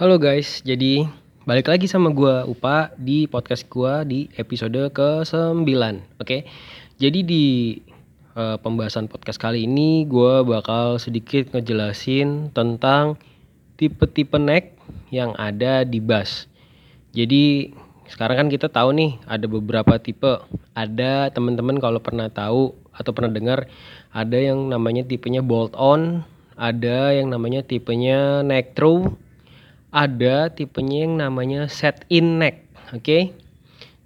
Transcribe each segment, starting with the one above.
Halo guys, jadi balik lagi sama gua Upa di podcast gua di episode ke-9. Oke. Jadi di eh, pembahasan podcast kali ini gua bakal sedikit ngejelasin tentang tipe-tipe neck yang ada di bass. Jadi sekarang kan kita tahu nih ada beberapa tipe. Ada teman-teman kalau pernah tahu atau pernah dengar ada yang namanya tipenya bolt on, ada yang namanya tipenya neck through, ada tipenya yang namanya set in neck. Oke.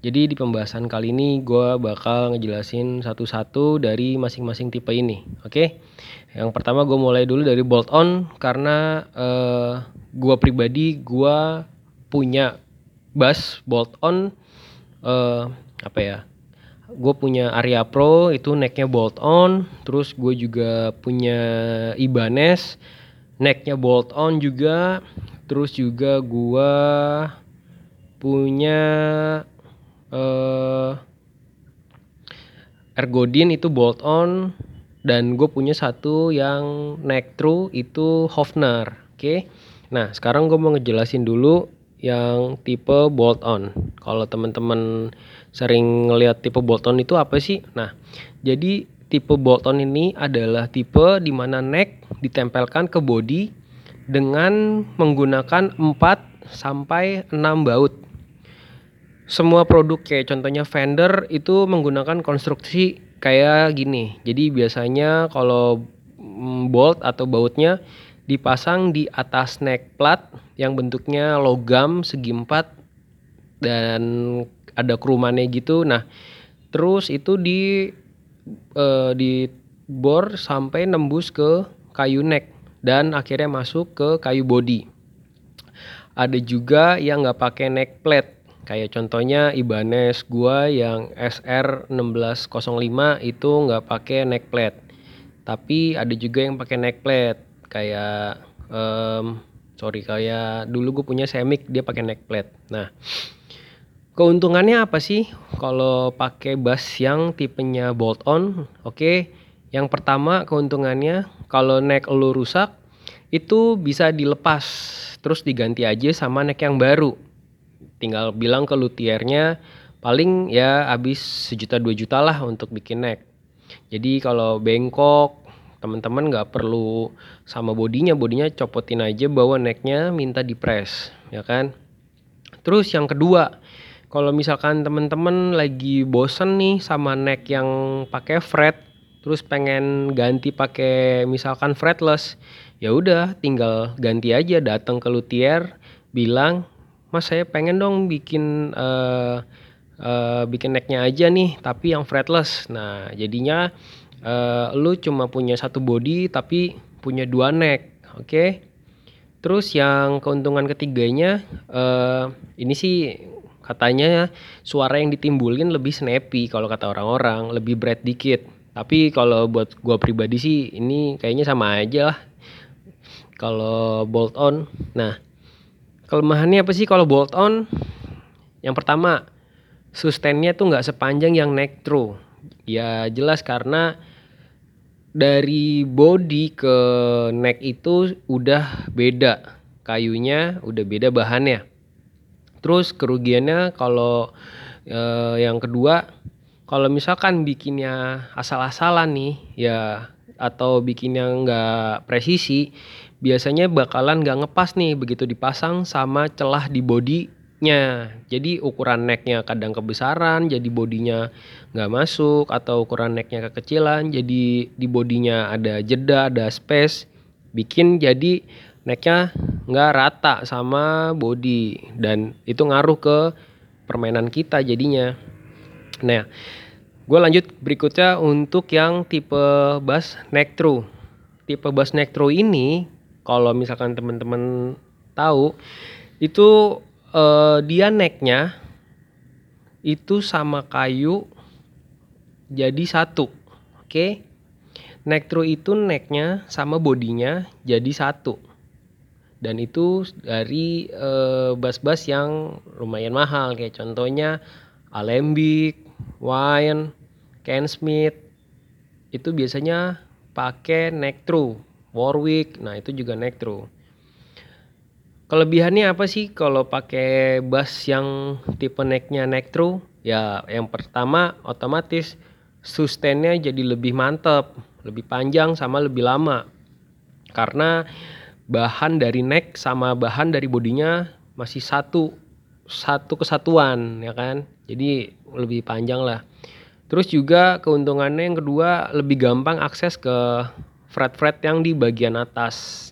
Jadi di pembahasan kali ini gue bakal ngejelasin satu-satu dari masing-masing tipe ini. Oke. Yang pertama gue mulai dulu dari bolt on karena eh, gue pribadi gue punya bass bolt on eh, apa ya? Gue punya Aria Pro itu necknya bolt on, terus gue juga punya Ibanez necknya bolt on juga, terus juga gue punya eh Ergodin itu bolt on dan gue punya satu yang neck through itu Hofner. Oke. Nah, sekarang gue mau ngejelasin dulu yang tipe bolt on. Kalau teman-teman sering ngelihat tipe bolt on itu apa sih? Nah, jadi tipe bolt on ini adalah tipe di mana neck ditempelkan ke body dengan menggunakan 4 sampai 6 baut. Semua produk kayak contohnya Fender itu menggunakan konstruksi kayak gini. Jadi biasanya kalau mm, bolt atau bautnya dipasang di atas neck plat yang bentuknya logam segi empat dan ada kerumannya gitu. Nah, terus itu di eh, di bor sampai nembus ke kayu neck dan akhirnya masuk ke kayu body. Ada juga yang nggak pakai neck plate. Kayak contohnya Ibanez gua yang SR1605 itu nggak pakai neck plate. Tapi ada juga yang pakai neck plate. Kayak em, sorry kayak dulu gue punya Semik dia pakai neck plate. Nah, keuntungannya apa sih kalau pakai bass yang tipenya bolt on? Oke, yang pertama keuntungannya kalau neck lu rusak itu bisa dilepas terus diganti aja sama neck yang baru. Tinggal bilang ke luthiernya paling ya habis sejuta dua juta lah untuk bikin neck. Jadi kalau bengkok teman-teman nggak perlu sama bodinya, bodinya copotin aja bawa necknya minta dipres, ya kan? Terus yang kedua, kalau misalkan teman-teman lagi bosen nih sama neck yang pakai fret, terus pengen ganti pakai misalkan fretless, ya udah tinggal ganti aja datang ke luthier bilang, "Mas saya pengen dong bikin eh, eh, bikin necknya aja nih tapi yang fretless." Nah, jadinya eh, lu cuma punya satu body tapi punya dua neck, oke? Terus yang keuntungan ketiganya eh, ini sih katanya suara yang ditimbulin lebih snappy kalau kata orang-orang, lebih berat dikit. Tapi kalau buat gua pribadi sih ini kayaknya sama aja lah. Kalau bolt on. Nah, kelemahannya apa sih kalau bolt on? Yang pertama, sustainnya tuh nggak sepanjang yang neck through. Ya jelas karena dari body ke neck itu udah beda kayunya, udah beda bahannya. Terus kerugiannya kalau eh, yang kedua, kalau misalkan bikinnya asal-asalan nih, ya atau bikinnya nggak presisi, biasanya bakalan nggak ngepas nih begitu dipasang sama celah di bodinya. Jadi ukuran necknya kadang kebesaran, jadi bodinya nggak masuk, atau ukuran necknya kekecilan, jadi di bodinya ada jeda, ada space, bikin jadi necknya nggak rata sama body dan itu ngaruh ke permainan kita jadinya. Nah, gue lanjut berikutnya untuk yang tipe bass neck through. Tipe bass neck through ini kalau misalkan teman-teman tahu itu eh, dia necknya itu sama kayu jadi satu. Oke. Neck through itu necknya sama bodinya jadi satu. Dan itu dari eh, bass-bass yang lumayan mahal kayak contohnya Alembic, Wine, Ken Smith. Itu biasanya pakai neck through. Warwick, nah itu juga neck through. kelebihannya apa sih kalau pakai bass yang tipe necknya neck true ya yang pertama otomatis sustainnya jadi lebih mantep lebih panjang sama lebih lama karena bahan dari neck sama bahan dari bodinya masih satu satu kesatuan ya kan? Jadi lebih panjang lah. Terus juga keuntungannya yang kedua lebih gampang akses ke fret-fret yang di bagian atas.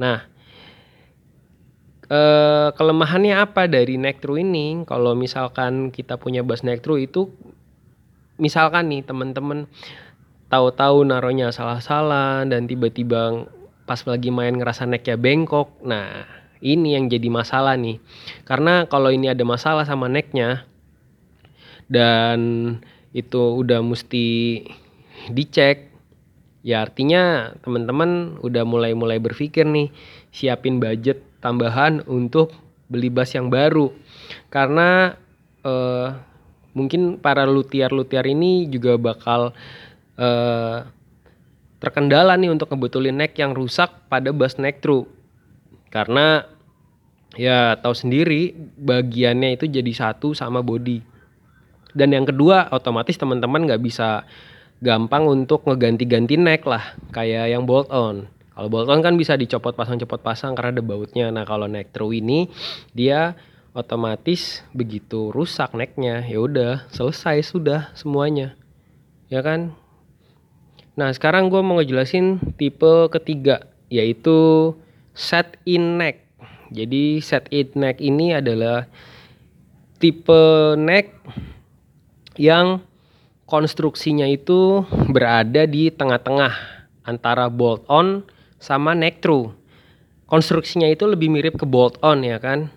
Nah eh, kelemahannya apa dari neck ini? Kalau misalkan kita punya bass neck itu misalkan nih teman-teman tahu-tahu naruhnya salah-salah dan tiba-tiba pas lagi main ngerasa necknya bengkok. Nah ini yang jadi masalah nih. Karena kalau ini ada masalah sama necknya dan itu udah mesti dicek ya artinya teman-teman udah mulai-mulai berpikir nih siapin budget tambahan untuk beli bass yang baru. Karena eh, mungkin para luthier-luthier ini juga bakal eh, terkendala nih untuk ngebetulin neck yang rusak pada bass neck true karena ya tahu sendiri bagiannya itu jadi satu sama body. Dan yang kedua otomatis teman-teman nggak bisa gampang untuk ngeganti-ganti neck lah kayak yang bolt on. Kalau bolt on kan bisa dicopot pasang copot pasang karena ada bautnya. Nah kalau neck true ini dia otomatis begitu rusak necknya ya udah selesai sudah semuanya. Ya kan? Nah sekarang gue mau ngejelasin tipe ketiga yaitu set in neck. Jadi set in neck ini adalah tipe neck yang konstruksinya itu berada di tengah-tengah antara bolt on sama neck true konstruksinya itu lebih mirip ke bolt on ya kan?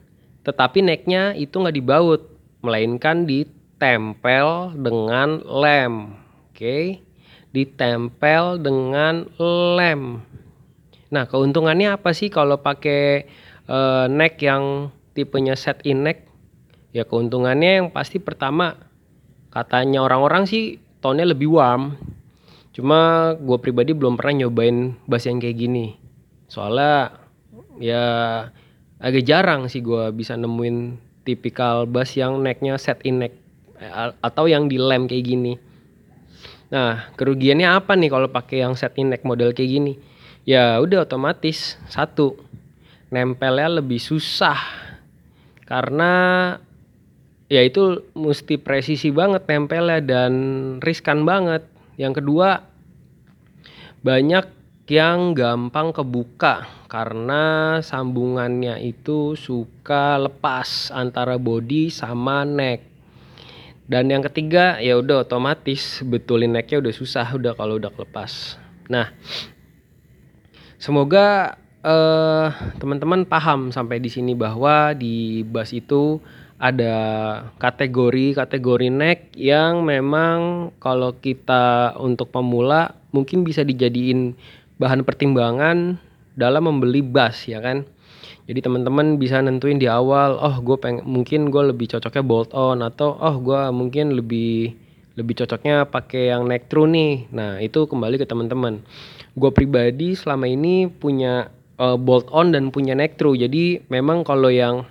Tetapi necknya itu nggak dibaut melainkan ditempel dengan lem oke? Ditempel dengan lem nah keuntungannya apa sih kalau pakai uh, neck yang tipenya set in neck? Ya keuntungannya yang pasti pertama katanya orang-orang sih tone lebih warm. Cuma gue pribadi belum pernah nyobain bass yang kayak gini. Soalnya ya agak jarang sih gue bisa nemuin tipikal bass yang necknya set in neck eh, atau yang di lem kayak gini. Nah kerugiannya apa nih kalau pakai yang set in neck model kayak gini ya udah otomatis satu nempelnya lebih susah karena ya itu mesti presisi banget nempelnya dan riskan banget yang kedua banyak yang gampang kebuka karena sambungannya itu suka lepas antara body sama neck. Dan yang ketiga ya udah otomatis betulin necknya udah susah udah kalau udah lepas. Nah, semoga eh, teman-teman paham sampai di sini bahwa di bass itu ada kategori-kategori neck yang memang kalau kita untuk pemula mungkin bisa dijadiin bahan pertimbangan dalam membeli bass ya kan. Jadi teman-teman bisa nentuin di awal, oh gue pengen mungkin gue lebih cocoknya bolt on atau oh gue mungkin lebih lebih cocoknya pakai yang neck true nih. Nah itu kembali ke teman-teman. Gue pribadi selama ini punya uh, bolt on dan punya neck true. Jadi memang kalau yang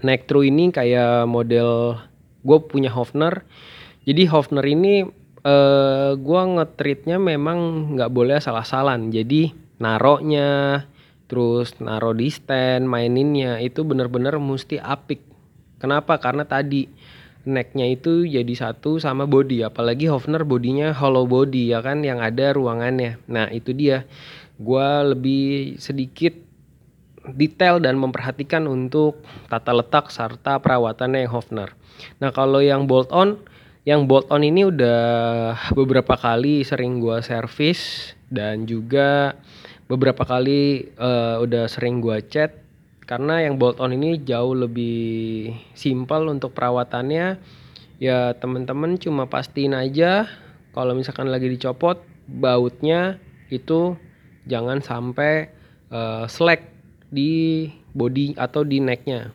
neck true ini kayak model gue punya Hofner jadi Hofner ini eh, gue ngetritnya memang nggak boleh salah-salan jadi naroknya terus naro di stand maininnya itu bener-bener mesti apik kenapa karena tadi necknya itu jadi satu sama body apalagi Hofner bodinya hollow body ya kan yang ada ruangannya. Nah itu dia. Gue lebih sedikit detail dan memperhatikan untuk tata letak serta perawatannya yang Hofner. Nah kalau yang bolt on, yang bolt on ini udah beberapa kali sering gua servis dan juga beberapa kali uh, udah sering gua chat karena yang bolt on ini jauh lebih simpel untuk perawatannya. Ya temen-temen cuma pastiin aja kalau misalkan lagi dicopot bautnya itu jangan sampai uh, slack di body atau di necknya.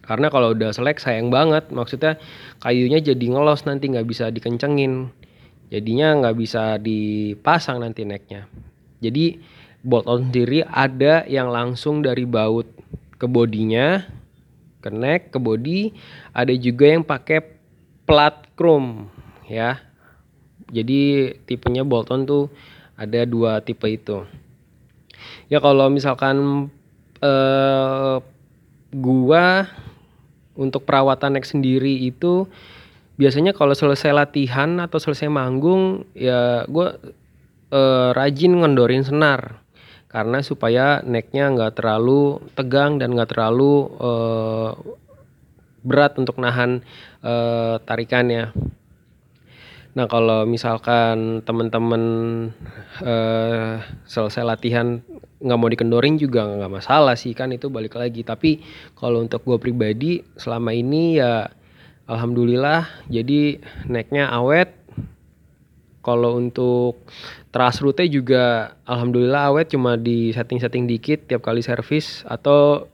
Karena kalau udah selek sayang banget. Maksudnya kayunya jadi ngelos nanti nggak bisa dikencengin. Jadinya nggak bisa dipasang nanti necknya. Jadi bolt on sendiri ada yang langsung dari baut ke bodinya, ke neck, ke body. Ada juga yang pakai plat chrome ya. Jadi tipenya Bolton tuh ada dua tipe itu. Ya kalau misalkan eh, gua untuk perawatan neck sendiri itu biasanya kalau selesai latihan atau selesai manggung ya gua eh, rajin ngendorin senar karena supaya necknya nggak terlalu tegang dan nggak terlalu eh, berat untuk nahan eh, tarikannya. Nah kalau misalkan temen-temen eh, selesai latihan nggak mau dikendorin juga nggak masalah sih kan itu balik lagi. Tapi kalau untuk gue pribadi selama ini ya alhamdulillah jadi necknya awet. Kalau untuk trust route juga alhamdulillah awet cuma di setting-setting dikit tiap kali servis atau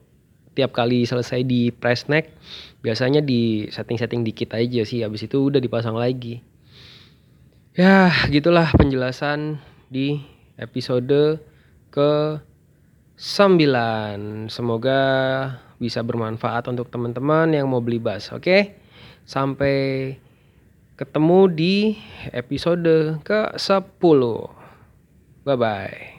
tiap kali selesai di press neck biasanya di setting-setting dikit aja sih habis itu udah dipasang lagi. Ya, gitulah penjelasan di episode ke 9. Semoga bisa bermanfaat untuk teman-teman yang mau beli bas. Oke. Sampai ketemu di episode ke 10. Bye bye.